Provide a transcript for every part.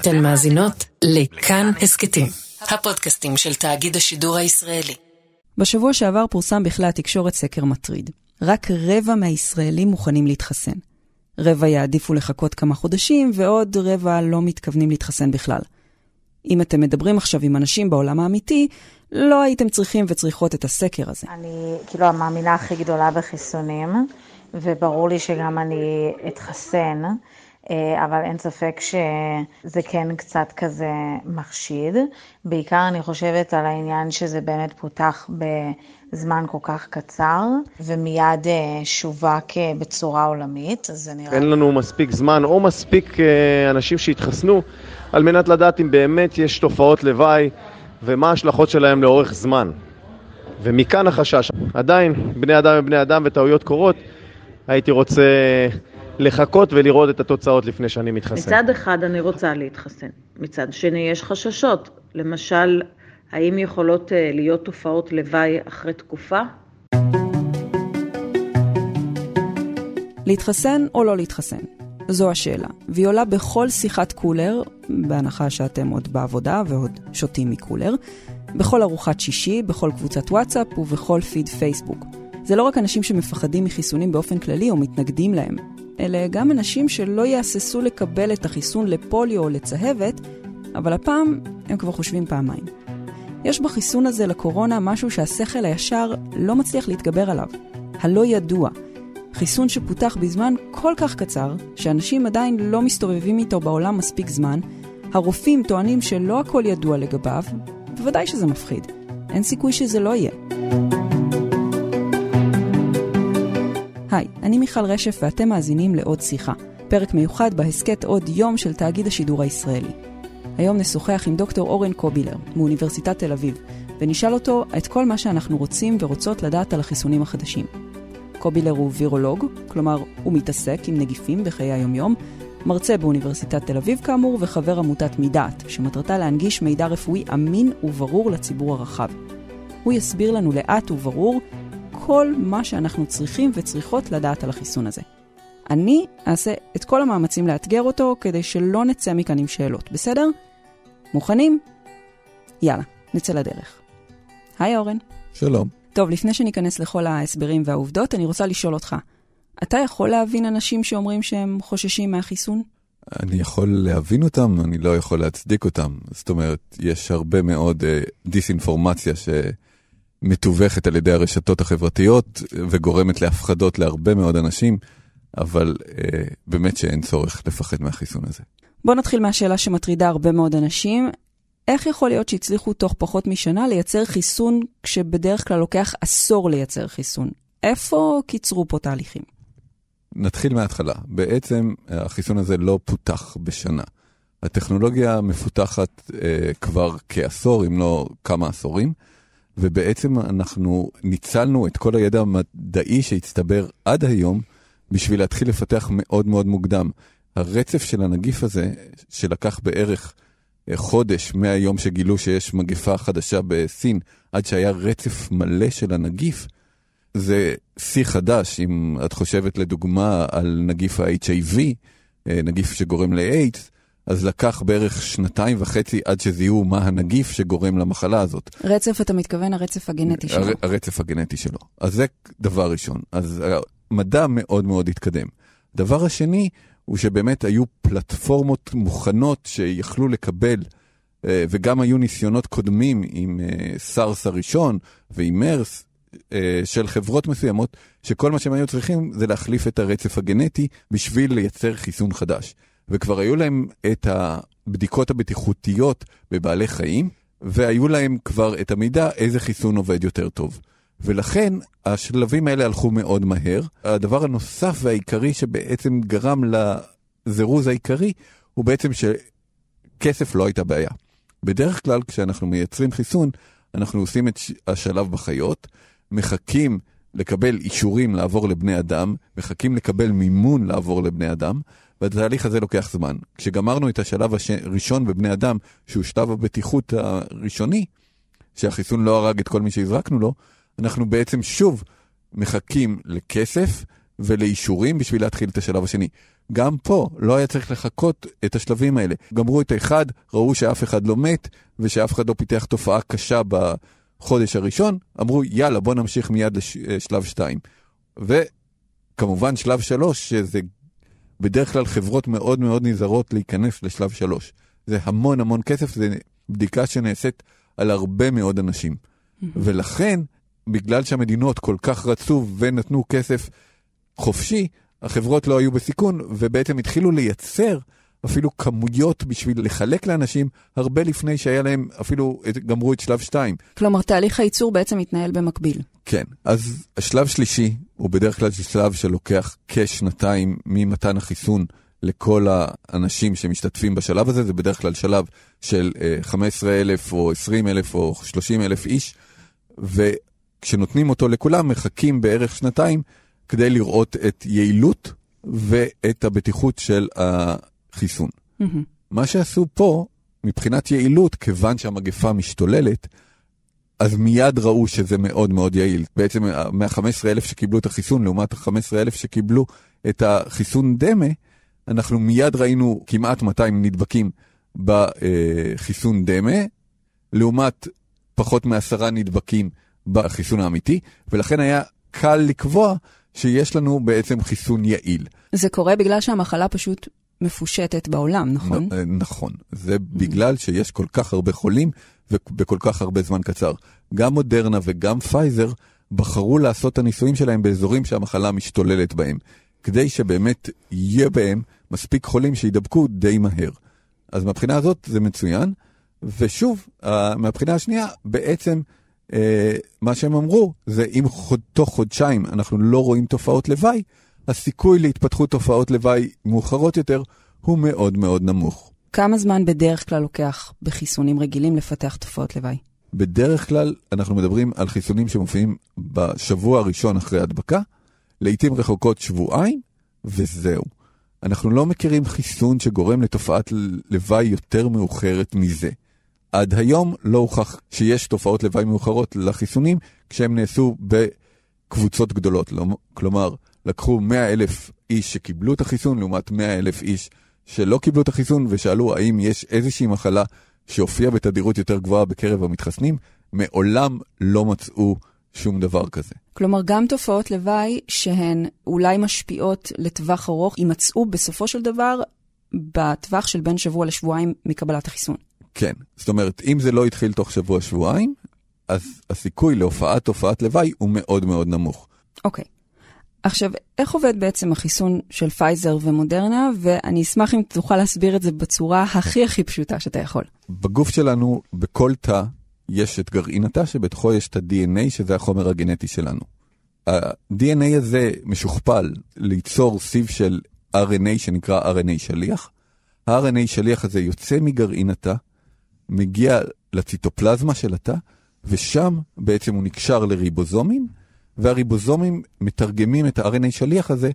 אתן מאזינות לכאן הסכתים, הפודקאסטים של תאגיד השידור הישראלי. בשבוע שעבר פורסם בכלי התקשורת סקר מטריד. רק רבע מהישראלים מוכנים להתחסן. רבע יעדיפו לחכות כמה חודשים, ועוד רבע לא מתכוונים להתחסן בכלל. אם אתם מדברים עכשיו עם אנשים בעולם האמיתי, לא הייתם צריכים וצריכות את הסקר הזה. אני כאילו המאמינה הכי גדולה בחיסונים, וברור לי שגם אני אתחסן. אה, אבל אין ספק שזה כן קצת כזה מחשיד. בעיקר אני חושבת על העניין שזה באמת פותח בזמן כל כך קצר, ומיד אה, שווק אה, בצורה עולמית, אז זה נראה... אין לנו מספיק זמן או מספיק אנשים שהתחסנו על מנת לדעת אם באמת יש תופעות לוואי ומה ההשלכות שלהם לאורך זמן. ומכאן החשש. עדיין, בני אדם הם בני אדם וטעויות קורות. הייתי רוצה לחכות ולראות את התוצאות לפני שאני מתחסן. מצד אחד אני רוצה להתחסן, מצד שני יש חששות. למשל, האם יכולות אה, להיות תופעות לוואי אחרי תקופה? להתחסן או לא להתחסן? זו השאלה, והיא עולה בכל שיחת קולר, בהנחה שאתם עוד בעבודה ועוד שותים מקולר, בכל ארוחת שישי, בכל קבוצת וואטסאפ ובכל פיד פייסבוק. זה לא רק אנשים שמפחדים מחיסונים באופן כללי או מתנגדים להם, אלה גם אנשים שלא יהססו לקבל את החיסון לפוליו או לצהבת, אבל הפעם הם כבר חושבים פעמיים. יש בחיסון הזה לקורונה משהו שהשכל הישר לא מצליח להתגבר עליו, הלא ידוע. חיסון שפותח בזמן כל כך קצר, שאנשים עדיין לא מסתובבים איתו בעולם מספיק זמן, הרופאים טוענים שלא הכל ידוע לגביו, בוודאי שזה מפחיד. אין סיכוי שזה לא יהיה. היי, אני מיכל רשף ואתם מאזינים לעוד שיחה, פרק מיוחד בהסכת עוד יום של תאגיד השידור הישראלי. היום נשוחח עם דוקטור אורן קובילר, מאוניברסיטת תל אביב, ונשאל אותו את כל מה שאנחנו רוצים ורוצות לדעת על החיסונים החדשים. קובילר הוא וירולוג, כלומר הוא מתעסק עם נגיפים בחיי היומיום, מרצה באוניברסיטת תל אביב כאמור וחבר עמותת מידעת, שמטרתה להנגיש מידע רפואי אמין וברור לציבור הרחב. הוא יסביר לנו לאט וברור כל מה שאנחנו צריכים וצריכות לדעת על החיסון הזה. אני אעשה את כל המאמצים לאתגר אותו כדי שלא נצא מכאן עם שאלות, בסדר? מוכנים? יאללה, נצא לדרך. היי אורן. שלום. טוב, לפני שניכנס לכל ההסברים והעובדות, אני רוצה לשאול אותך, אתה יכול להבין אנשים שאומרים שהם חוששים מהחיסון? אני יכול להבין אותם, אני לא יכול להצדיק אותם. זאת אומרת, יש הרבה מאוד uh, דיסאינפורמציה ש... מתווכת על ידי הרשתות החברתיות וגורמת להפחדות להרבה מאוד אנשים, אבל אה, באמת שאין צורך לפחד מהחיסון הזה. בוא נתחיל מהשאלה שמטרידה הרבה מאוד אנשים. איך יכול להיות שהצליחו תוך פחות משנה לייצר חיסון כשבדרך כלל לוקח עשור לייצר חיסון? איפה קיצרו פה תהליכים? נתחיל מההתחלה. בעצם החיסון הזה לא פותח בשנה. הטכנולוגיה מפותחת אה, כבר כעשור, אם לא כמה עשורים. ובעצם אנחנו ניצלנו את כל הידע המדעי שהצטבר עד היום בשביל להתחיל לפתח מאוד מאוד מוקדם. הרצף של הנגיף הזה, שלקח בערך אה, חודש מהיום שגילו שיש מגפה חדשה בסין, עד שהיה רצף מלא של הנגיף, זה שיא חדש. אם את חושבת לדוגמה על נגיף ה-HIV, אה, נגיף שגורם לאיידס, אז לקח בערך שנתיים וחצי עד שזיהו מה הנגיף שגורם למחלה הזאת. רצף, אתה מתכוון הרצף הגנטי שלו. הר, הרצף הגנטי שלו. אז זה דבר ראשון. אז המדע מאוד מאוד התקדם. דבר השני, הוא שבאמת היו פלטפורמות מוכנות שיכלו לקבל, אה, וגם היו ניסיונות קודמים עם אה, סארס הראשון ועם מרס, אה, של חברות מסוימות, שכל מה שהם היו צריכים זה להחליף את הרצף הגנטי בשביל לייצר חיסון חדש. וכבר היו להם את הבדיקות הבטיחותיות בבעלי חיים, והיו להם כבר את המידע איזה חיסון עובד יותר טוב. ולכן השלבים האלה הלכו מאוד מהר. הדבר הנוסף והעיקרי שבעצם גרם לזירוז העיקרי, הוא בעצם שכסף לא הייתה בעיה. בדרך כלל כשאנחנו מייצרים חיסון, אנחנו עושים את השלב בחיות, מחכים לקבל אישורים לעבור לבני אדם, מחכים לקבל מימון לעבור לבני אדם, והתהליך הזה לוקח זמן. כשגמרנו את השלב הראשון בבני אדם, שהוא שלב הבטיחות הראשוני, שהחיסון לא הרג את כל מי שהזרקנו לו, אנחנו בעצם שוב מחכים לכסף ולאישורים בשביל להתחיל את השלב השני. גם פה לא היה צריך לחכות את השלבים האלה. גמרו את האחד, ראו שאף אחד לא מת ושאף אחד לא פיתח תופעה קשה בחודש הראשון, אמרו יאללה בוא נמשיך מיד לשלב שתיים. וכמובן שלב שלוש, שזה בדרך כלל חברות מאוד מאוד נזהרות להיכנס לשלב שלוש. זה המון המון כסף, זה בדיקה שנעשית על הרבה מאוד אנשים. ולכן, בגלל שהמדינות כל כך רצו ונתנו כסף חופשי, החברות לא היו בסיכון, ובעצם התחילו לייצר אפילו כמויות בשביל לחלק לאנשים, הרבה לפני שהיה להם, אפילו גמרו את שלב 2. כלומר, תהליך הייצור בעצם מתנהל במקביל. כן, אז השלב שלישי הוא בדרך כלל שלב שלוקח כשנתיים ממתן החיסון לכל האנשים שמשתתפים בשלב הזה, זה בדרך כלל שלב של 15,000 אה, או 20,000 או 30,000 איש, וכשנותנים אותו לכולם מחכים בערך שנתיים כדי לראות את יעילות ואת הבטיחות של החיסון. Mm-hmm. מה שעשו פה, מבחינת יעילות, כיוון שהמגפה משתוללת, אז מיד ראו שזה מאוד מאוד יעיל. בעצם מה-15,000 שקיבלו את החיסון לעומת ה-15,000 שקיבלו את החיסון דמה, אנחנו מיד ראינו כמעט 200 נדבקים בחיסון דמה, לעומת פחות מעשרה נדבקים בחיסון האמיתי, ולכן היה קל לקבוע שיש לנו בעצם חיסון יעיל. זה קורה בגלל שהמחלה פשוט מפושטת בעולם, נכון? נ, נכון. זה בגלל שיש כל כך הרבה חולים ובכל כך הרבה זמן קצר. גם מודרנה וגם פייזר בחרו לעשות את הניסויים שלהם באזורים שהמחלה משתוללת בהם, כדי שבאמת יהיה בהם מספיק חולים שידבקו די מהר. אז מהבחינה הזאת זה מצוין, ושוב, מהבחינה השנייה, בעצם אה, מה שהם אמרו זה אם חוד, תוך חודשיים אנחנו לא רואים תופעות לוואי, הסיכוי להתפתחות תופעות לוואי מאוחרות יותר הוא מאוד מאוד נמוך. כמה זמן בדרך כלל לוקח בחיסונים רגילים לפתח תופעות לוואי? בדרך כלל אנחנו מדברים על חיסונים שמופיעים בשבוע הראשון אחרי הדבקה, לעיתים רחוקות שבועיים, וזהו. אנחנו לא מכירים חיסון שגורם לתופעת לוואי יותר מאוחרת מזה. עד היום לא הוכח שיש תופעות לוואי מאוחרות לחיסונים כשהם נעשו בקבוצות גדולות. לא, כלומר, לקחו 100 אלף איש שקיבלו את החיסון לעומת 100 אלף איש שלא קיבלו את החיסון ושאלו האם יש איזושהי מחלה שהופיעה בתדירות יותר גבוהה בקרב המתחסנים, מעולם לא מצאו שום דבר כזה. כלומר, גם תופעות לוואי שהן אולי משפיעות לטווח ארוך, יימצאו בסופו של דבר בטווח של בין שבוע לשבועיים מקבלת החיסון. כן, זאת אומרת, אם זה לא התחיל תוך שבוע-שבועיים, אז הסיכוי להופעת תופעת לוואי הוא מאוד מאוד נמוך. אוקיי. Okay. עכשיו, איך עובד בעצם החיסון של פייזר ומודרנה, ואני אשמח אם תוכל להסביר את זה בצורה הכי הכי פשוטה שאתה יכול. בגוף שלנו, בכל תא, יש את גרעין התא שבתוכו יש את ה-DNA, שזה החומר הגנטי שלנו. ה-DNA הזה משוכפל ליצור סיב של RNA שנקרא RNA שליח. ה-RNA שליח הזה יוצא מגרעין התא, מגיע לציטופלזמה של התא, ושם בעצם הוא נקשר לריבוזומים, והריבוזומים מתרגמים את ה-RNA שליח הזה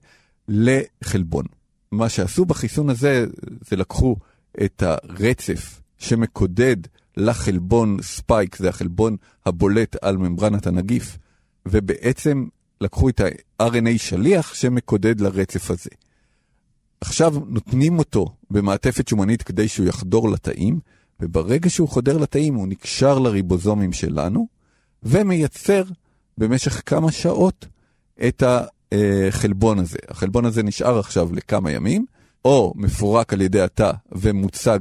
לחלבון. מה שעשו בחיסון הזה, זה לקחו את הרצף שמקודד לחלבון ספייק, זה החלבון הבולט על ממברנת הנגיף, ובעצם לקחו את ה-RNA שליח שמקודד לרצף הזה. עכשיו נותנים אותו במעטפת שומנית כדי שהוא יחדור לתאים, וברגע שהוא חודר לתאים הוא נקשר לריבוזומים שלנו, ומייצר במשך כמה שעות את החלבון הזה. החלבון הזה נשאר עכשיו לכמה ימים, או מפורק על ידי התא ומוצג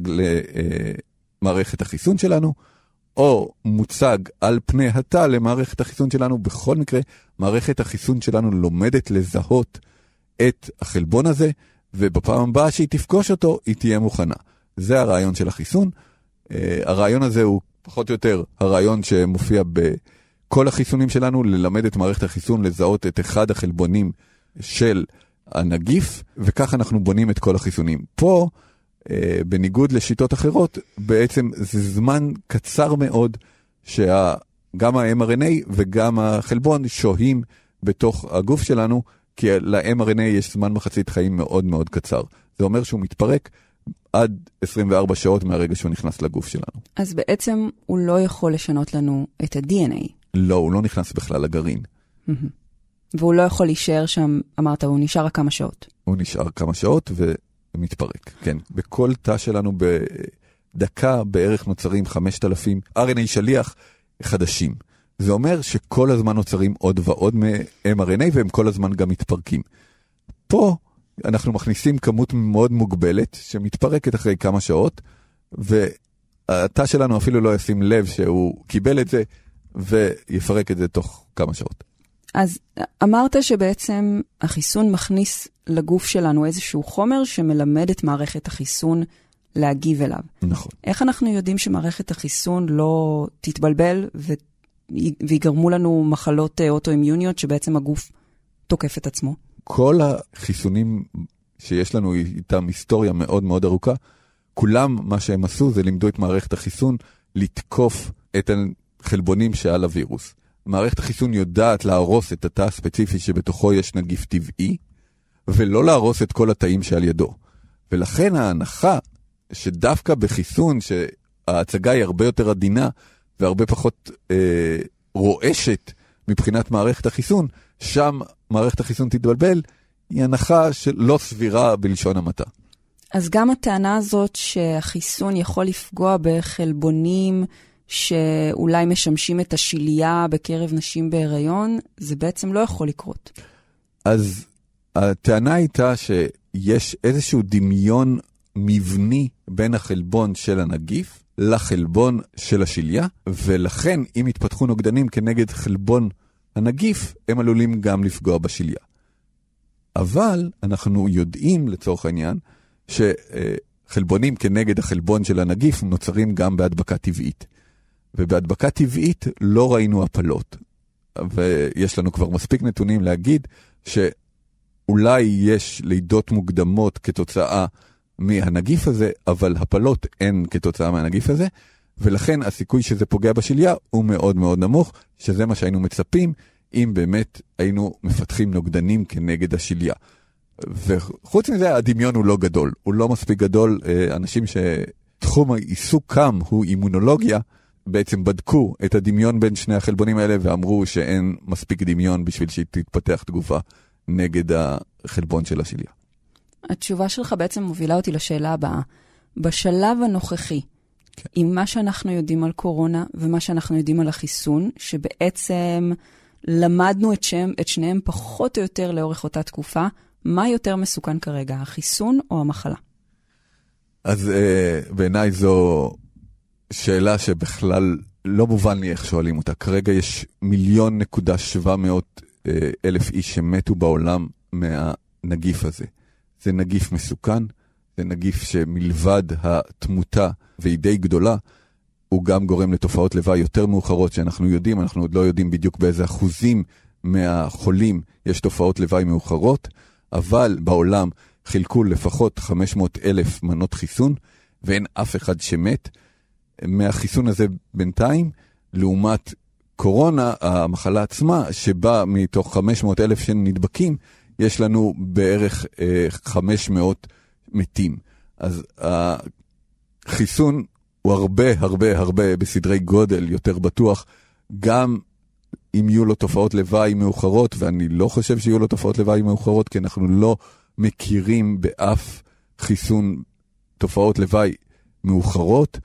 למערכת החיסון שלנו, או מוצג על פני התא למערכת החיסון שלנו. בכל מקרה, מערכת החיסון שלנו לומדת לזהות את החלבון הזה, ובפעם הבאה שהיא תפגוש אותו, היא תהיה מוכנה. זה הרעיון של החיסון. Uh, הרעיון הזה הוא פחות או יותר הרעיון שמופיע בכל החיסונים שלנו, ללמד את מערכת החיסון לזהות את אחד החלבונים של הנגיף, וכך אנחנו בונים את כל החיסונים. פה, uh, בניגוד לשיטות אחרות, בעצם זה זמן קצר מאוד שגם ה-mRNA וגם החלבון שוהים בתוך הגוף שלנו, כי ל-mRNA יש זמן מחצית חיים מאוד מאוד קצר. זה אומר שהוא מתפרק עד 24 שעות מהרגע שהוא נכנס לגוף שלנו. אז בעצם הוא לא יכול לשנות לנו את ה-DNA. לא, הוא לא נכנס בכלל לגרעין. והוא לא יכול להישאר שם, אמרת, הוא נשאר רק כמה שעות. הוא נשאר כמה שעות ומתפרק, כן. בכל תא שלנו בדקה בערך נוצרים 5,000 RNA שליח חדשים. זה אומר שכל הזמן נוצרים עוד ועוד מ-mRNA והם כל הזמן גם מתפרקים. פה אנחנו מכניסים כמות מאוד מוגבלת שמתפרקת אחרי כמה שעות, והתא שלנו אפילו לא ישים לב שהוא קיבל את זה ויפרק את זה תוך כמה שעות. אז אמרת שבעצם החיסון מכניס לגוף שלנו איזשהו חומר שמלמד את מערכת החיסון להגיב אליו. נכון. איך אנחנו יודעים שמערכת החיסון לא תתבלבל ו... ויגרמו לנו מחלות אה, אוטואימיוניות שבעצם הגוף תוקף את עצמו? כל החיסונים שיש לנו איתם היסטוריה מאוד מאוד ארוכה, כולם מה שהם עשו זה לימדו את מערכת החיסון לתקוף את החלבונים שעל הווירוס. מערכת החיסון יודעת להרוס את התא הספציפי שבתוכו יש נגיף טבעי, ולא להרוס את כל התאים שעל ידו. ולכן ההנחה שדווקא בחיסון, שההצגה היא הרבה יותר עדינה והרבה פחות אה, רועשת מבחינת מערכת החיסון, שם מערכת החיסון תתבלבל, היא הנחה שלא סבירה בלשון המעטה. אז גם הטענה הזאת שהחיסון יכול לפגוע בחלבונים שאולי משמשים את השלייה בקרב נשים בהיריון, זה בעצם לא יכול לקרות. אז הטענה הייתה שיש איזשהו דמיון מבני בין החלבון של הנגיף לחלבון של השליה, ולכן אם יתפתחו נוגדנים כנגד חלבון הנגיף, הם עלולים גם לפגוע בשליה. אבל אנחנו יודעים, לצורך העניין, שחלבונים כנגד החלבון של הנגיף נוצרים גם בהדבקה טבעית. ובהדבקה טבעית לא ראינו הפלות. ויש לנו כבר מספיק נתונים להגיד שאולי יש לידות מוקדמות כתוצאה מהנגיף הזה, אבל הפלות אין כתוצאה מהנגיף הזה, ולכן הסיכוי שזה פוגע בשליה הוא מאוד מאוד נמוך, שזה מה שהיינו מצפים אם באמת היינו מפתחים נוגדנים כנגד השליה. וחוץ מזה, הדמיון הוא לא גדול, הוא לא מספיק גדול. אה, אנשים שתחום העיסוקם הוא אימונולוגיה, בעצם בדקו את הדמיון בין שני החלבונים האלה ואמרו שאין מספיק דמיון בשביל שתתפתח תגובה נגד החלבון של השליה. התשובה שלך בעצם מובילה אותי לשאלה הבאה. בשלב הנוכחי, כן. עם מה שאנחנו יודעים על קורונה ומה שאנחנו יודעים על החיסון, שבעצם למדנו את, שם, את שניהם פחות או יותר לאורך אותה תקופה, מה יותר מסוכן כרגע, החיסון או המחלה? אז uh, בעיניי זו שאלה שבכלל לא מובן לי איך שואלים אותה. כרגע יש מיליון נקודה שבע מאות אה, אלף איש שמתו בעולם מהנגיף הזה. זה נגיף מסוכן, זה נגיף שמלבד התמותה, והיא די גדולה, הוא גם גורם לתופעות לוואי יותר מאוחרות שאנחנו יודעים, אנחנו עוד לא יודעים בדיוק באיזה אחוזים מהחולים יש תופעות לוואי מאוחרות, אבל בעולם חילקו לפחות 500 אלף מנות חיסון, ואין אף אחד שמת. מהחיסון הזה בינתיים, לעומת קורונה, המחלה עצמה, שבה מתוך 500 אלף שנדבקים, יש לנו בערך אה, 500 מתים. אז החיסון הוא הרבה הרבה הרבה בסדרי גודל יותר בטוח, גם אם יהיו לו תופעות לוואי מאוחרות, ואני לא חושב שיהיו לו תופעות לוואי מאוחרות, כי אנחנו לא מכירים באף חיסון תופעות לוואי מאוחרות.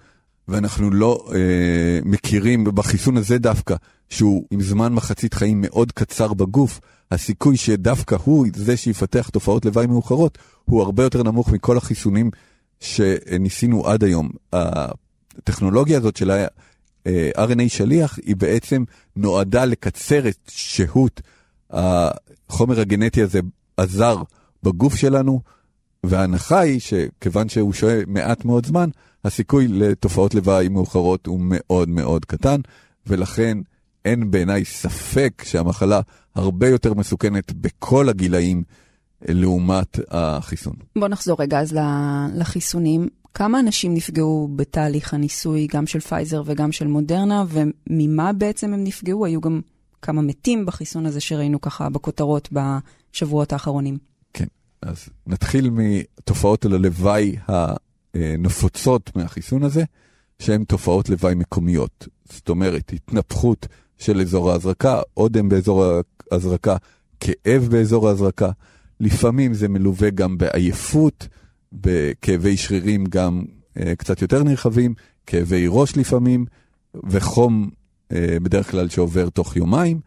ואנחנו לא אה, מכירים בחיסון הזה דווקא, שהוא עם זמן מחצית חיים מאוד קצר בגוף, הסיכוי שדווקא הוא זה שיפתח תופעות לוואי מאוחרות, הוא הרבה יותר נמוך מכל החיסונים שניסינו עד היום. הטכנולוגיה הזאת של ה-RNA שליח היא בעצם נועדה לקצר את שהות החומר הגנטי הזה הזר בגוף שלנו, וההנחה היא שכיוון שהוא שוהה מעט מאוד זמן, הסיכוי לתופעות לוואי מאוחרות הוא מאוד מאוד קטן, ולכן אין בעיניי ספק שהמחלה הרבה יותר מסוכנת בכל הגילאים לעומת החיסון. בוא נחזור רגע אז לחיסונים. כמה אנשים נפגעו בתהליך הניסוי, גם של פייזר וגם של מודרנה, וממה בעצם הם נפגעו? היו גם כמה מתים בחיסון הזה שראינו ככה בכותרות בשבועות האחרונים. אז נתחיל מתופעות הלוואי הנפוצות מהחיסון הזה, שהן תופעות לוואי מקומיות. זאת אומרת, התנפחות של אזור ההזרקה, אודם באזור ההזרקה, כאב באזור ההזרקה, לפעמים זה מלווה גם בעייפות, בכאבי שרירים גם אה, קצת יותר נרחבים, כאבי ראש לפעמים, וחום אה, בדרך כלל שעובר תוך יומיים.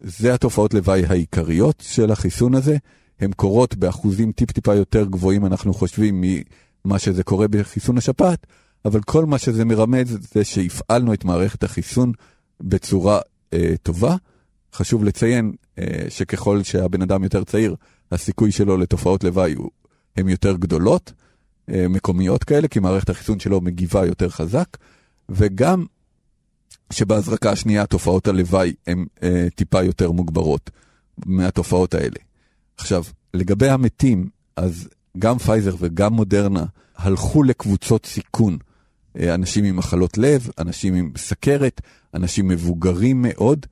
זה התופעות לוואי העיקריות של החיסון הזה. הן קורות באחוזים טיפ-טיפה יותר גבוהים, אנחנו חושבים, ממה שזה קורה בחיסון השפעת, אבל כל מה שזה מרמז זה שהפעלנו את מערכת החיסון בצורה אה, טובה. חשוב לציין אה, שככל שהבן אדם יותר צעיר, הסיכוי שלו לתופעות לוואי הן יותר גדולות, אה, מקומיות כאלה, כי מערכת החיסון שלו מגיבה יותר חזק, וגם שבהזרקה השנייה תופעות הלוואי הן אה, טיפה יותר מוגברות מהתופעות האלה. עכשיו, לגבי המתים, אז גם פייזר וגם מודרנה הלכו לקבוצות סיכון. אה, אנשים עם מחלות לב, אנשים עם סכרת, אנשים מבוגרים מאוד,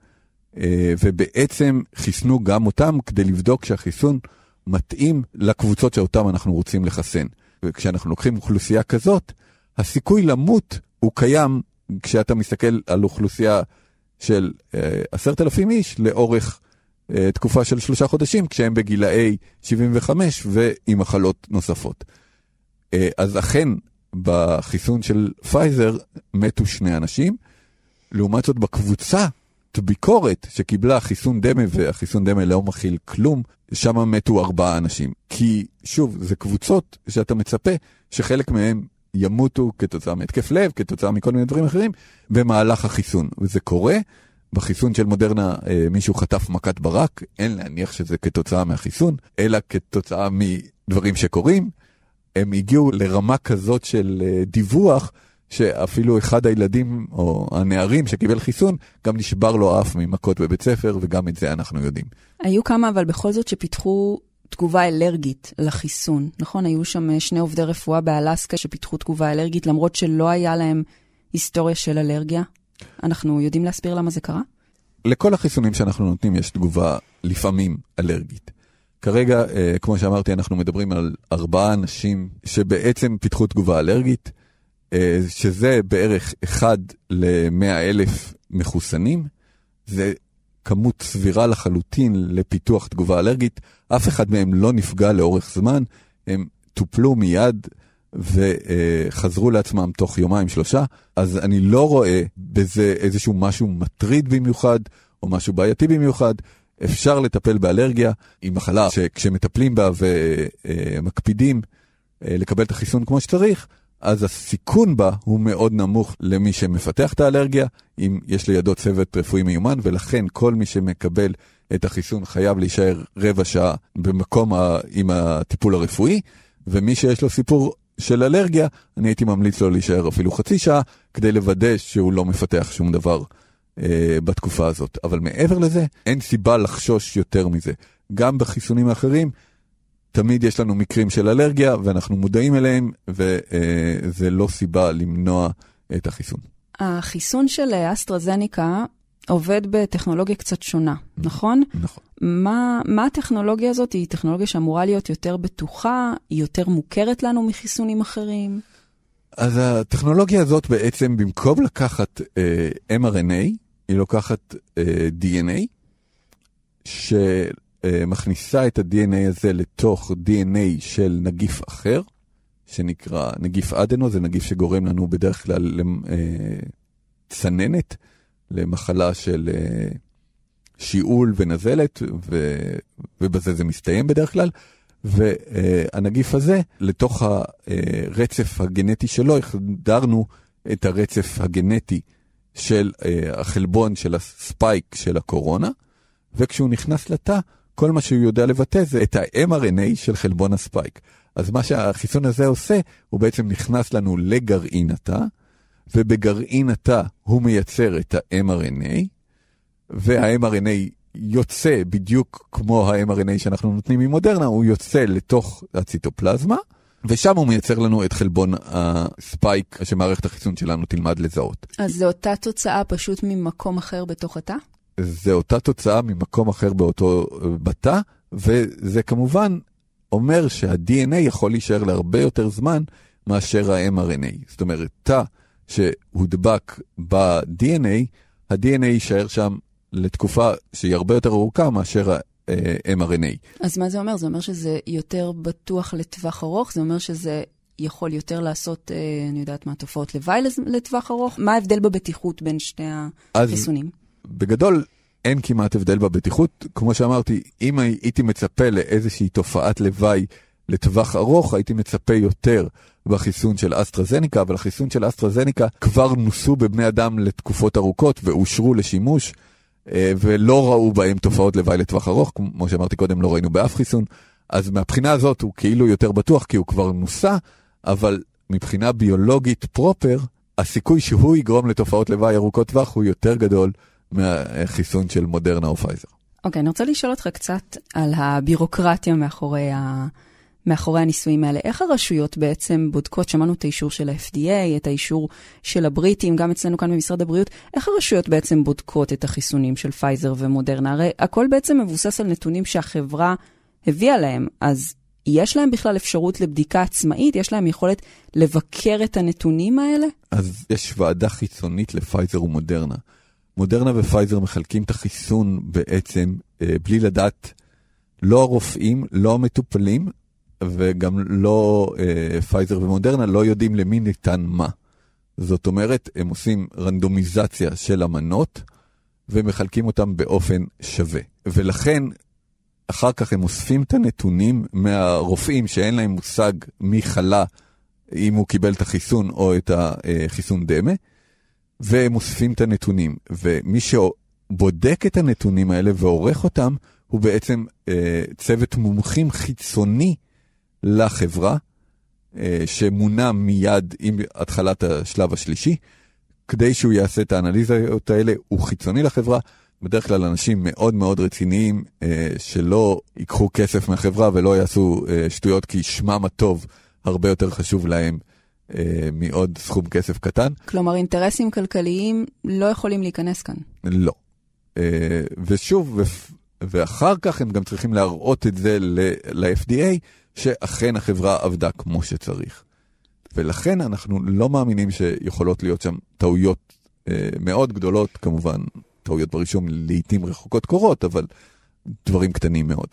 אה, ובעצם חיסנו גם אותם כדי לבדוק שהחיסון מתאים לקבוצות שאותם אנחנו רוצים לחסן. וכשאנחנו לוקחים אוכלוסייה כזאת, הסיכוי למות הוא קיים כשאתה מסתכל על אוכלוסייה של אה, עשרת אלפים איש לאורך תקופה של שלושה חודשים, כשהם בגילאי 75 ועם מחלות נוספות. אה, אז אכן, בחיסון של פייזר מתו שני אנשים. לעומת זאת, בקבוצה ביקורת שקיבלה חיסון דמה, והחיסון דמה לא מכיל כלום, שם מתו ארבעה אנשים. כי, שוב, זה קבוצות שאתה מצפה שחלק מהם ימותו כתוצאה מהתקף לב, כתוצאה מכל מיני דברים אחרים, במהלך החיסון. וזה קורה. בחיסון של מודרנה אה, מישהו חטף מכת ברק, אין להניח שזה כתוצאה מהחיסון, אלא כתוצאה מדברים שקורים. הם הגיעו לרמה כזאת של אה, דיווח, שאפילו אחד הילדים או הנערים שקיבל חיסון, גם נשבר לו אף ממכות בבית ספר, וגם את זה אנחנו יודעים. היו כמה, אבל בכל זאת שפיתחו תגובה אלרגית לחיסון, נכון? היו שם אה, שני עובדי רפואה באלסקה שפיתחו תגובה אלרגית, למרות שלא היה להם היסטוריה של אלרגיה. אנחנו יודעים להסביר למה זה קרה? לכל החיסונים שאנחנו נותנים יש תגובה לפעמים אלרגית. כרגע, אה, כמו שאמרתי, אנחנו מדברים על ארבעה אנשים שבעצם פיתחו תגובה אלרגית, אה, שזה בערך אחד ל-100 אלף מחוסנים. זה כמות סבירה לחלוטין לפיתוח תגובה אלרגית. אף אחד מהם לא נפגע לאורך זמן, הם טופלו מיד וחזרו לעצמם תוך יומיים שלושה, אז אני לא רואה בזה איזשהו משהו מטריד במיוחד או משהו בעייתי במיוחד. אפשר לטפל באלרגיה, היא מחלה שכשמטפלים בה ומקפידים אה, לקבל את החיסון כמו שצריך, אז הסיכון בה הוא מאוד נמוך למי שמפתח את האלרגיה, אם יש לידו צוות רפואי מיומן, ולכן כל מי שמקבל את החיסון חייב להישאר רבע שעה במקום ה... עם הטיפול הרפואי, ומי שיש לו סיפור של אלרגיה, אני הייתי ממליץ לו להישאר אפילו חצי שעה, כדי לוודא שהוא לא מפתח שום דבר אה, בתקופה הזאת. אבל מעבר לזה, אין סיבה לחשוש יותר מזה. גם בחיסונים האחרים, תמיד יש לנו מקרים של אלרגיה, ואנחנו מודעים אליהם, וזה לא סיבה למנוע את החיסון. החיסון של אסטרזניקה עובד בטכנולוגיה קצת שונה, נכון? נכון. מה, מה הטכנולוגיה הזאת? היא טכנולוגיה שאמורה להיות יותר בטוחה, היא יותר מוכרת לנו מחיסונים אחרים? אז הטכנולוגיה הזאת בעצם, במקום לקחת אה, mRNA, היא לוקחת אה, DNA, שמכניסה את ה-DNA הזה לתוך DNA של נגיף אחר, שנקרא נגיף אדנו, זה נגיף שגורם לנו בדרך כלל לצננת, למחלה של אה, שיעול ונזלת, ו, ובזה זה מסתיים בדרך כלל. והנגיף הזה, לתוך הרצף הגנטי שלו, החדרנו את הרצף הגנטי של אה, החלבון של הספייק של הקורונה, וכשהוא נכנס לתא, כל מה שהוא יודע לבטא זה את ה-mRNA של חלבון הספייק. אז מה שהחיסון הזה עושה, הוא בעצם נכנס לנו לגרעין התא, ובגרעין התא הוא מייצר את ה-mRNA, וה-mRNA יוצא בדיוק כמו ה-mRNA שאנחנו נותנים ממודרנה, הוא יוצא לתוך הציטופלזמה, ושם הוא מייצר לנו את חלבון הספייק שמערכת החיסון שלנו תלמד לזהות. אז זו אותה תוצאה פשוט ממקום אחר בתוך התא? זה אותה תוצאה ממקום אחר באותו בתא, וזה כמובן אומר שה-DNA יכול להישאר להרבה יותר זמן מאשר ה-mRNA. זאת אומרת, תא שהודבק ב-DNA, ה-DNA יישאר שם לתקופה שהיא הרבה יותר ארוכה מאשר ה-mRNA. אז מה זה אומר? זה אומר שזה יותר בטוח לטווח ארוך? זה אומר שזה יכול יותר לעשות, אה, אני יודעת מה, תופעות לוואי לטווח ארוך? מה ההבדל בבטיחות בין שני החיסונים? בגדול, אין כמעט הבדל בבטיחות. כמו שאמרתי, אם הייתי מצפה לאיזושהי תופעת לוואי לטווח ארוך, הייתי מצפה יותר בחיסון של אסטרזניקה, אבל החיסון של אסטרזניקה כבר נוסו בבני אדם לתקופות ארוכות ואושרו לשימוש, אה, ולא ראו בהם תופעות לוואי לטווח ארוך, כמו שאמרתי קודם, לא ראינו באף חיסון. אז מהבחינה הזאת הוא כאילו יותר בטוח כי הוא כבר נוסה, אבל מבחינה ביולוגית proper, הסיכוי שהוא יגרום לתופעות לוואי ארוכות טווח הוא יותר גדול מהחיסון של מודרנה או פייזר. אוקיי, okay, אני רוצה לשאול אותך קצת על הבירוקרטיה מאחורי, ה... מאחורי הניסויים האלה. איך הרשויות בעצם בודקות, שמענו את האישור של ה-FDA, את האישור של הבריטים, גם אצלנו כאן במשרד הבריאות, איך הרשויות בעצם בודקות את החיסונים של פייזר ומודרנה? הרי הכל בעצם מבוסס על נתונים שהחברה הביאה להם, אז יש להם בכלל אפשרות לבדיקה עצמאית? יש להם יכולת לבקר את הנתונים האלה? אז יש ועדה חיצונית לפייזר ומודרנה. מודרנה ופייזר מחלקים את החיסון בעצם אה, בלי לדעת, לא הרופאים, לא המטופלים, וגם לא אה, פייזר ומודרנה לא יודעים למי ניתן מה. זאת אומרת, הם עושים רנדומיזציה של המנות ומחלקים אותם באופן שווה. ולכן, אחר כך הם אוספים את הנתונים מהרופאים שאין להם מושג מי חלה, אם הוא קיבל את החיסון או את החיסון דמה, והם אוספים את הנתונים. ומי שבודק את הנתונים האלה ועורך אותם, הוא בעצם אה, צוות מומחים חיצוני לחברה, אה, שמונה מיד עם התחלת השלב השלישי. כדי שהוא יעשה את האנליזות האלה, הוא חיצוני לחברה. בדרך כלל אנשים מאוד מאוד רציניים, אה, שלא ייקחו כסף מהחברה ולא יעשו אה, שטויות, כי שמם הטוב הרבה יותר חשוב להם מעוד סכום כסף קטן. כלומר, אינטרסים כלכליים לא יכולים להיכנס כאן. לא. ושוב, ואחר כך הם גם צריכים להראות את זה ל-FDA, שאכן החברה עבדה כמו שצריך. ולכן אנחנו לא מאמינים שיכולות להיות שם טעויות אה, מאוד גדולות, כמובן, טעויות ברישום לעיתים רחוקות קורות, אבל דברים קטנים מאוד.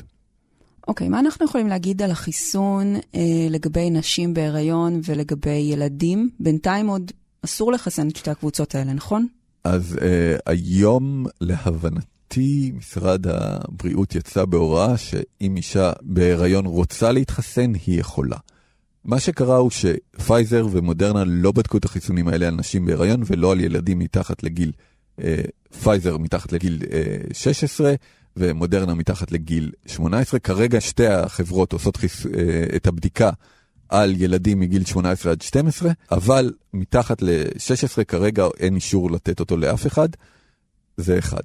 אוקיי, okay, מה אנחנו יכולים להגיד על החיסון אה, לגבי נשים בהיריון ולגבי ילדים? בינתיים עוד אסור לחסן את שתי הקבוצות האלה, נכון? אז אה, היום, להבנתי, משרד הבריאות יצא בהוראה שאם אישה בהיריון רוצה להתחסן, היא יכולה. מה שקרה הוא שפייזר ומודרנה לא בדקו את החיסונים האלה על נשים בהיריון ולא על ילדים מתחת לגיל, אה, פייזר מתחת לגיל אה, 16 ומודרנה מתחת לגיל 18. כרגע שתי החברות עושות חיס... אה, את הבדיקה על ילדים מגיל 18 עד 12, אבל מתחת ל-16 כרגע אין אישור לתת אותו לאף אחד, זה אחד.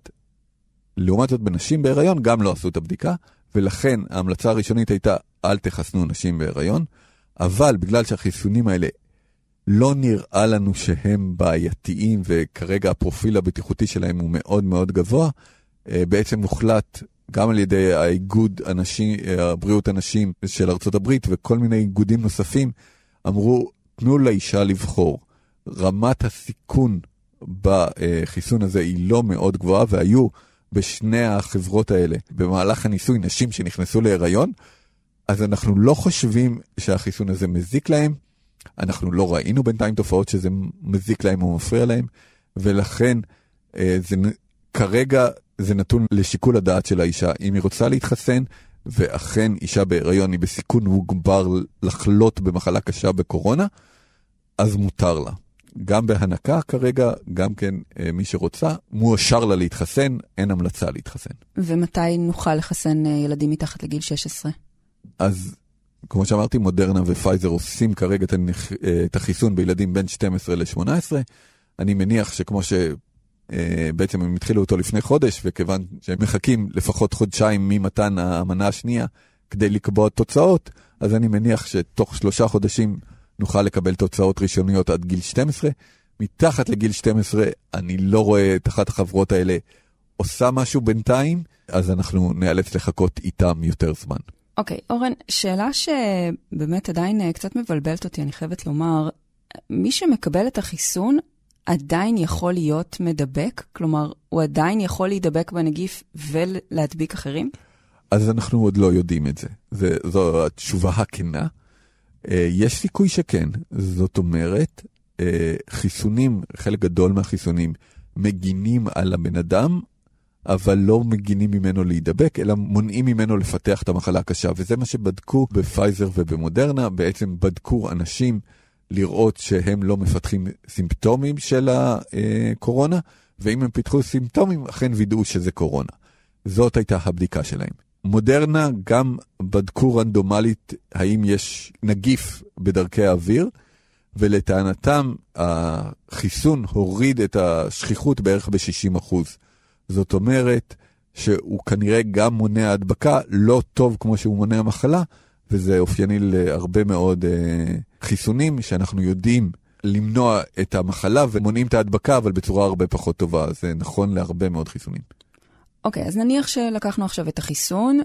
לעומת זאת בנשים בהיריון גם לא עשו את הבדיקה, ולכן ההמלצה הראשונית הייתה אל תחסנו נשים בהיריון, אבל בגלל שהחיסונים האלה לא נראה לנו שהם בעייתיים וכרגע הפרופיל הבטיחותי שלהם הוא מאוד מאוד גבוה, אה, בעצם הוחלט גם על ידי האיגוד אנשים, אה, הבריאות הנשים של ארצות הברית וכל מיני איגודים נוספים, אמרו, תנו לאישה לבחור. רמת הסיכון בחיסון הזה היא לא מאוד גבוהה, והיו בשני החברות האלה במהלך הניסוי נשים שנכנסו להיריון, אז אנחנו לא חושבים שהחיסון הזה מזיק להם, אנחנו לא ראינו בינתיים תופעות שזה מזיק להם או מפריע להם, ולכן אה, זה כרגע זה נתון לשיקול הדעת של האישה. אם היא רוצה להתחסן, ואכן אישה בהיריון היא בסיכון מוגבר לחלות במחלה קשה בקורונה, אז מותר לה. גם בהנקה כרגע, גם כן אה, מי שרוצה, מואשר לה להתחסן, אין המלצה להתחסן. ומתי נוכל לחסן אה, ילדים מתחת לגיל 16? אז כמו שאמרתי, מודרנה ופייזר עושים כרגע את החיסון בילדים בין 12 ל-18. אני מניח שכמו ש... אה, בעצם הם התחילו אותו לפני חודש, וכיוון שהם מחכים לפחות חודשיים ממתן המנה השנייה כדי לקבוע תוצאות, אז אני מניח שתוך שלושה חודשים נוכל לקבל תוצאות ראשוניות עד גיל 12. מתחת לגיל 12 אני לא רואה את אחת החברות האלה עושה משהו בינתיים, אז אנחנו נאלץ לחכות איתם יותר זמן. אוקיי, okay, אורן, שאלה שבאמת עדיין אה, קצת מבלבלת אותי, אני חייבת לומר, מי שמקבל את החיסון עדיין יכול להיות מדבק? כלומר, הוא עדיין יכול להידבק בנגיף ולהדביק אחרים? אז אנחנו עוד לא יודעים את זה. זה זו התשובה הכנה. אה, יש סיכוי שכן, זאת אומרת, אה, חיסונים, חלק גדול מהחיסונים מגינים על הבן אדם, אבל לא מגינים ממנו להידבק, אלא מונעים ממנו לפתח את המחלה הקשה. וזה מה שבדקו בפייזר ובמודרנה, בעצם בדקו אנשים לראות שהם לא מפתחים סימפטומים של הקורונה, ואם הם פיתחו סימפטומים, אכן וידאו שזה קורונה. זאת הייתה הבדיקה שלהם. מודרנה גם בדקו רנדומלית האם יש נגיף בדרכי האוויר, ולטענתם החיסון הוריד את השכיחות בערך ב-60%. זאת אומרת שהוא כנראה גם מונע הדבקה, לא טוב כמו שהוא מונע מחלה, וזה אופייני להרבה מאוד אה, חיסונים שאנחנו יודעים למנוע את המחלה ומונעים את ההדבקה, אבל בצורה הרבה פחות טובה. זה נכון להרבה מאוד חיסונים. אוקיי, אז נניח שלקחנו עכשיו את החיסון,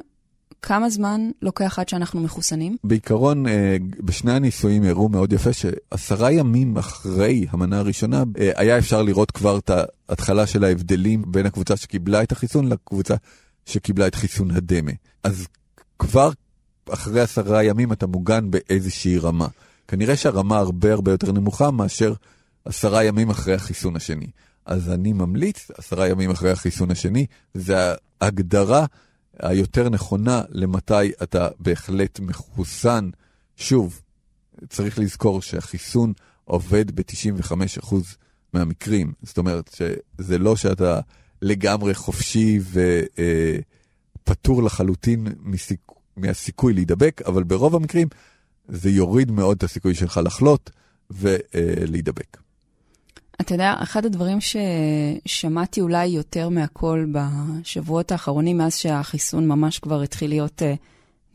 כמה זמן לוקח עד שאנחנו מחוסנים? בעיקרון, אה, בשני הניסויים הראו מאוד יפה שעשרה ימים אחרי המנה הראשונה, אה, היה אפשר לראות כבר את ההתחלה של ההבדלים בין הקבוצה שקיבלה את החיסון לקבוצה שקיבלה את חיסון הדמה. אז כבר אחרי עשרה ימים אתה מוגן באיזושהי רמה. כנראה שהרמה הרבה הרבה יותר נמוכה מאשר עשרה ימים אחרי החיסון השני. אז אני ממליץ, עשרה ימים אחרי החיסון השני, זה ההגדרה היותר נכונה למתי אתה בהחלט מחוסן. שוב, צריך לזכור שהחיסון עובד ב-95% מהמקרים. זאת אומרת שזה לא שאתה לגמרי חופשי ופטור לחלוטין מסיכ... מהסיכוי להידבק, אבל ברוב המקרים זה יוריד מאוד את הסיכוי שלך לחלות ולהידבק. אתה יודע, אחד הדברים ששמעתי אולי יותר מהכל בשבועות האחרונים, מאז שהחיסון ממש כבר התחיל להיות, אה,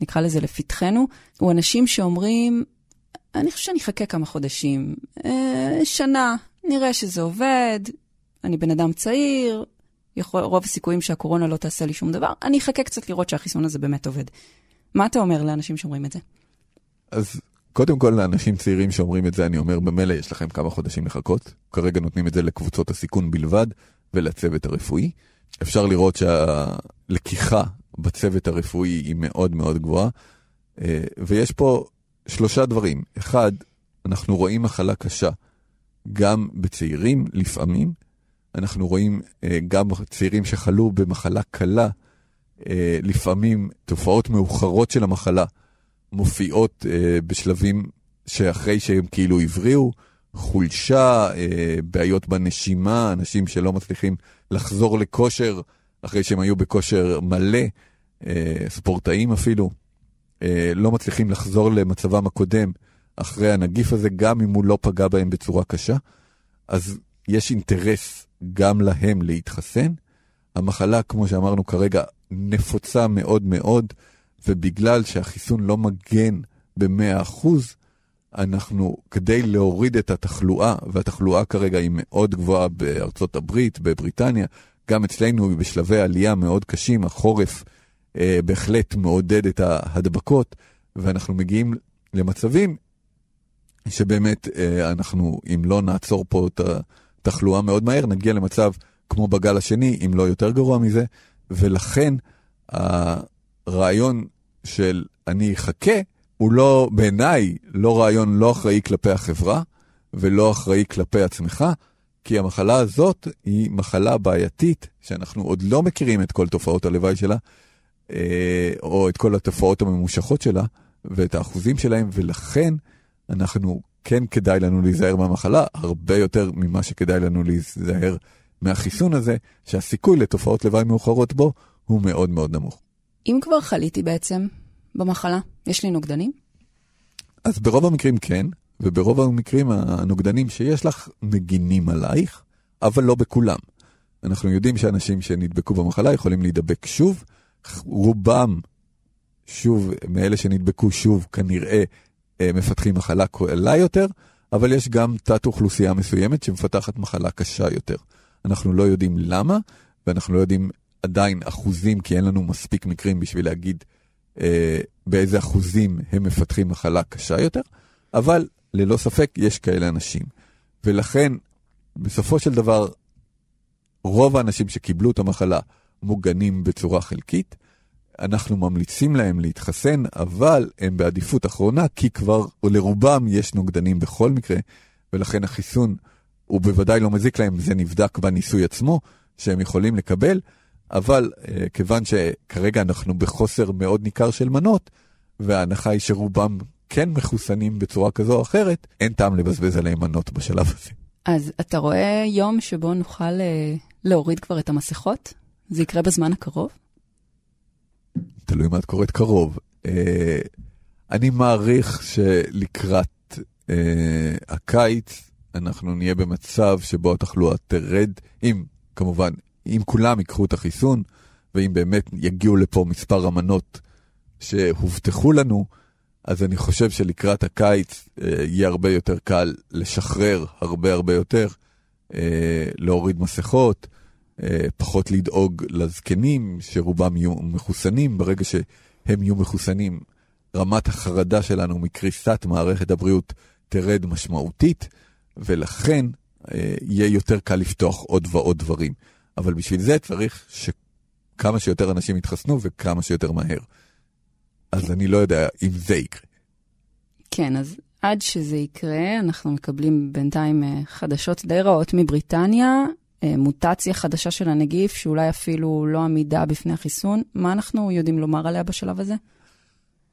נקרא לזה, לפתחנו, הוא אנשים שאומרים, אני חושב שאני אחכה כמה חודשים, אה, שנה, נראה שזה עובד, אני בן אדם צעיר, יכול, רוב הסיכויים שהקורונה לא תעשה לי שום דבר, אני אחכה קצת לראות שהחיסון הזה באמת עובד. מה אתה אומר לאנשים שאומרים את זה? אז קודם כל לאנשים צעירים שאומרים את זה, אני אומר, במילא יש לכם כמה חודשים לחכות. כרגע נותנים את זה לקבוצות הסיכון בלבד ולצוות הרפואי. אפשר לראות שהלקיחה בצוות הרפואי היא מאוד מאוד גבוהה. אה, ויש פה שלושה דברים. אחד, אנחנו רואים מחלה קשה גם בצעירים לפעמים. אנחנו רואים אה, גם צעירים שחלו במחלה קלה, אה, לפעמים תופעות מאוחרות של המחלה. מופיעות אה, בשלבים שאחרי שהם כאילו הבריאו, חולשה, אה, בעיות בנשימה, אנשים שלא מצליחים לחזור לכושר אחרי שהם היו בכושר מלא, אה, ספורטאים אפילו, אה, לא מצליחים לחזור למצבם הקודם אחרי הנגיף הזה, גם אם הוא לא פגע בהם בצורה קשה. אז יש אינטרס גם להם להתחסן. המחלה, כמו שאמרנו כרגע, נפוצה מאוד מאוד. ובגלל שהחיסון לא מגן ב-100%, אנחנו, כדי להוריד את התחלואה, והתחלואה כרגע היא מאוד גבוהה בארצות הברית, בבריטניה, גם אצלנו היא בשלבי עלייה מאוד קשים, החורף אה, בהחלט מעודד את ההדבקות, ואנחנו מגיעים למצבים שבאמת אה, אנחנו, אם לא נעצור פה את התחלואה מאוד מהר, נגיע למצב כמו בגל השני, אם לא יותר גרוע מזה, ולכן הרעיון של אני אחכה, הוא לא, בעיניי, לא רעיון לא אחראי כלפי החברה ולא אחראי כלפי עצמך, כי המחלה הזאת היא מחלה בעייתית, שאנחנו עוד לא מכירים את כל תופעות הלוואי שלה, אה, או את כל התופעות הממושכות שלה, ואת האחוזים שלהם, ולכן אנחנו, כן כדאי לנו להיזהר מהמחלה, הרבה יותר ממה שכדאי לנו להיזהר מהחיסון הזה, שהסיכוי לתופעות לוואי מאוחרות בו הוא מאוד מאוד נמוך. אם כבר חליתי בעצם במחלה, יש לי נוגדנים? אז ברוב המקרים כן, וברוב המקרים הנוגדנים שיש לך מגינים עלייך, אבל לא בכולם. אנחנו יודעים שאנשים שנדבקו במחלה יכולים להידבק שוב, רובם, שוב, מאלה שנדבקו שוב, כנראה אה, מפתחים מחלה קלה יותר, אבל יש גם תת אוכלוסייה מסוימת שמפתחת מחלה קשה יותר. אנחנו לא יודעים למה, ואנחנו לא יודעים עדיין אחוזים, כי אין לנו מספיק מקרים בשביל להגיד אה, באיזה אחוזים הם מפתחים מחלה קשה יותר, אבל ללא ספק יש כאלה אנשים. ולכן, בסופו של דבר, רוב האנשים שקיבלו את המחלה מוגנים בצורה חלקית. אנחנו ממליצים להם להתחסן, אבל הם בעדיפות אחרונה, כי כבר לרובם יש נוגדנים בכל מקרה, ולכן החיסון הוא בוודאי לא מזיק להם, זה נבדק בניסוי עצמו, שהם יכולים לקבל, אבל uh, כיוון שכרגע אנחנו בחוסר מאוד ניכר של מנות, וההנחה היא שרובם כן מחוסנים בצורה כזו או אחרת, אין טעם לבזבז עליהם מנות בשלב הזה. אז אתה רואה יום שבו נוכל uh, להוריד כבר את המסכות? זה יקרה בזמן הקרוב? תלוי מה את קוראת קרוב. Uh, אני מעריך שלקראת uh, הקיץ אנחנו נהיה במצב שבו התחלואה תרד, אם כמובן, אם כולם ייקחו את החיסון, ואם באמת יגיעו לפה מספר המנות שהובטחו לנו, אז אני חושב שלקראת הקיץ אה, יהיה הרבה יותר קל לשחרר הרבה הרבה יותר, אה, להוריד מסכות, אה, פחות לדאוג לזקנים, שרובם יהיו מחוסנים. ברגע שהם יהיו מחוסנים, רמת החרדה שלנו מקריסת מערכת הבריאות תרד משמעותית. ולכן אה, יהיה יותר קל לפתוח עוד ועוד דברים. אבל בשביל זה צריך שכמה שיותר אנשים יתחסנו וכמה שיותר מהר. אז אני לא יודע אם זה יקרה. כן, אז עד שזה יקרה, אנחנו מקבלים בינתיים אה, חדשות די רעות מבריטניה, אה, מוטציה חדשה של הנגיף, שאולי אפילו לא עמידה בפני החיסון. מה אנחנו יודעים לומר עליה בשלב הזה?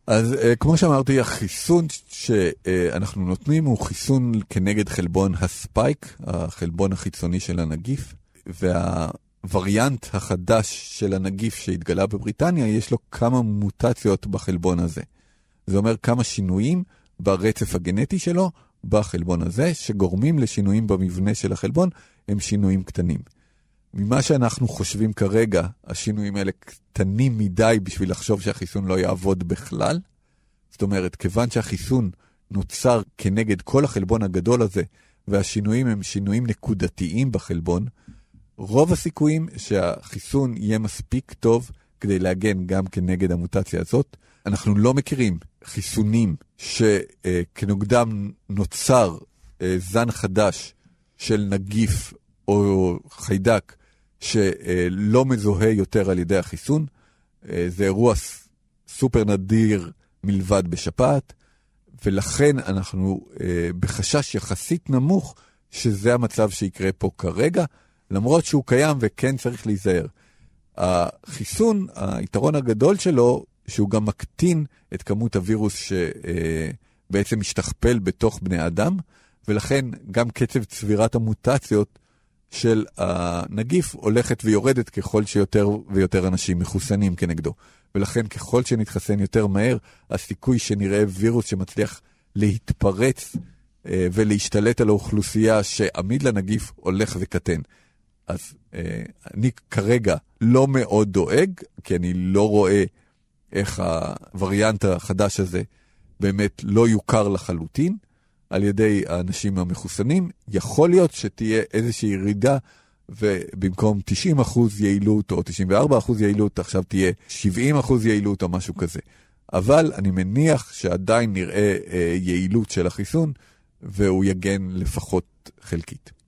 אז uh, כמו שאמרתי, החיסון שאנחנו נותנים הוא חיסון כנגד חלבון הספייק, החלבון החיצוני של הנגיף, והווריאנט החדש של הנגיף שהתגלה בבריטניה, יש לו כמה מוטציות בחלבון הזה. זה אומר כמה שינויים ברצף הגנטי שלו בחלבון הזה, שגורמים לשינויים במבנה של החלבון, הם שינויים קטנים. ממה שאנחנו חושבים כרגע, השינויים האלה קטנים מדי בשביל לחשוב שהחיסון לא יעבוד בכלל. זאת אומרת, כיוון שהחיסון נוצר כנגד כל החלבון הגדול הזה, והשינויים הם שינויים נקודתיים בחלבון, רוב הסיכויים שהחיסון יהיה מספיק טוב כדי להגן גם כנגד המוטציה הזאת. אנחנו לא מכירים חיסונים שכנוגדם נוצר אה, זן חדש של נגיף או חיידק שלא מזוהה יותר על ידי החיסון. אה, זה אירוע סופר נדיר מלבד בשפעת, ולכן אנחנו אה, בחשש יחסית נמוך שזה המצב שיקרה פה כרגע, למרות שהוא קיים וכן צריך להיזהר. החיסון, היתרון הגדול שלו, שהוא גם מקטין את כמות הווירוס שבעצם אה, משתכפל בתוך בני אדם, ולכן גם קצב צבירת המוטציות של הנגיף הולכת ויורדת ככל שיותר ויותר אנשים מחוסנים כנגדו. ולכן ככל שנתחסן יותר מהר, הסיכוי שנראה וירוס שמצליח להתפרץ אה, ולהשתלט על האוכלוסייה שעמיד לנגיף הולך וקטן. אז אה, אני כרגע לא מאוד דואג, כי אני לא רואה איך הווריאנט החדש הזה באמת לא יוכר לחלוטין. על ידי האנשים המחוסנים, יכול להיות שתהיה איזושהי ירידה ובמקום 90% יעילות או 94% יעילות, עכשיו תהיה 70% יעילות או משהו כזה. אבל אני מניח שעדיין נראה אה, יעילות של החיסון, והוא יגן לפחות חלקית.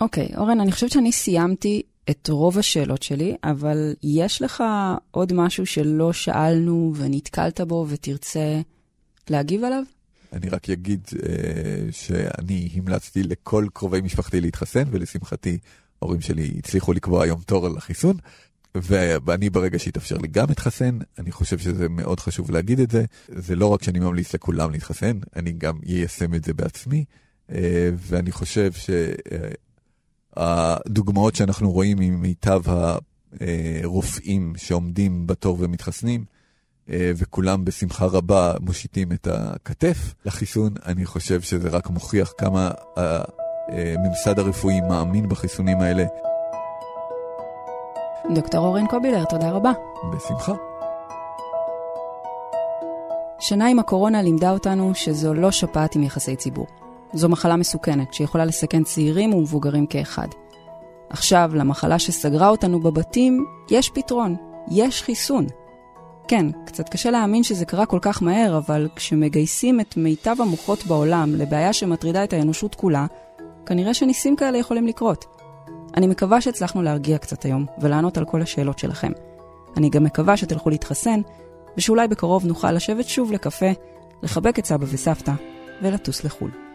אוקיי, okay, אורן, אני חושבת שאני סיימתי את רוב השאלות שלי, אבל יש לך עוד משהו שלא שאלנו ונתקלת בו ותרצה להגיב עליו? אני רק אגיד אה, שאני המלצתי לכל קרובי משפחתי להתחסן, ולשמחתי ההורים שלי הצליחו לקבוע היום תור על החיסון. ואני ברגע שהתאפשר לי גם להתחסן, אני חושב שזה מאוד חשוב להגיד את זה. זה לא רק שאני ממליץ לכולם להתחסן, אני גם איישם את זה בעצמי. אה, ואני חושב שהדוגמאות שאנחנו רואים ממיטב הרופאים שעומדים בתור ומתחסנים, אה, וכולם בשמחה רבה מושיטים את הכתף לחיסון, אני חושב שזה רק מוכיח כמה הממסד הרפואי מאמין בחיסונים האלה. דוקטור אורן קובילר, תודה רבה. בשמחה. שנה עם הקורונה לימדה אותנו שזו לא שפעת עם יחסי ציבור. זו מחלה מסוכנת שיכולה לסכן צעירים ומבוגרים כאחד. עכשיו, למחלה שסגרה אותנו בבתים, יש פתרון, יש חיסון. כן, קצת קשה להאמין שזה קרה כל כך מהר, אבל כשמגייסים את מיטב המוחות בעולם לבעיה שמטרידה את האנושות כולה, כנראה שניסים כאלה יכולים לקרות. אני מקווה שהצלחנו להרגיע קצת היום ולענות על כל השאלות שלכם. אני גם מקווה שתלכו להתחסן, ושאולי בקרוב נוכל לשבת שוב לקפה, לחבק את סבא וסבתא ולטוס לחו"ל.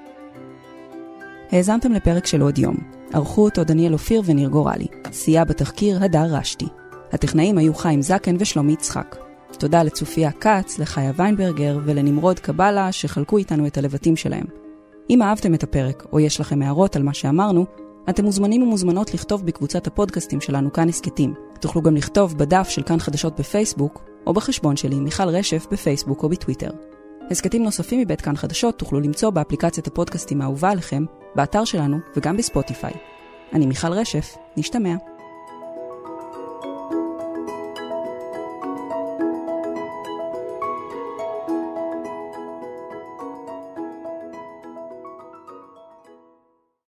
האזנתם לפרק של עוד יום. ערכו אותו דניאל אופיר וניר גורלי. סייע בתחקיר הדר רשתי. הטכנאים היו חיים זקן ושלומי יצחק. תודה לצופיה כץ, לחיה ויינברגר ולנמרוד קבלה שחלקו איתנו את הלבטים שלהם. אם אהבתם את הפרק, או יש לכם הערות על מה שאמרנו, אתם מוזמנים ומוזמנות לכתוב בקבוצת הפודקאסטים שלנו כאן הסכתים. תוכלו גם לכתוב בדף של כאן חדשות בפייסבוק, או בחשבון שלי, מיכל רשף, בפייסבוק או בטוויטר. הסכתים נוספים מבית כאן חדשות תוכלו למצוא באפליקציית הפודקאסטים האהובה עליכם, באתר שלנו וגם בספוטיפיי. אני מיכל רשף, נשתמע.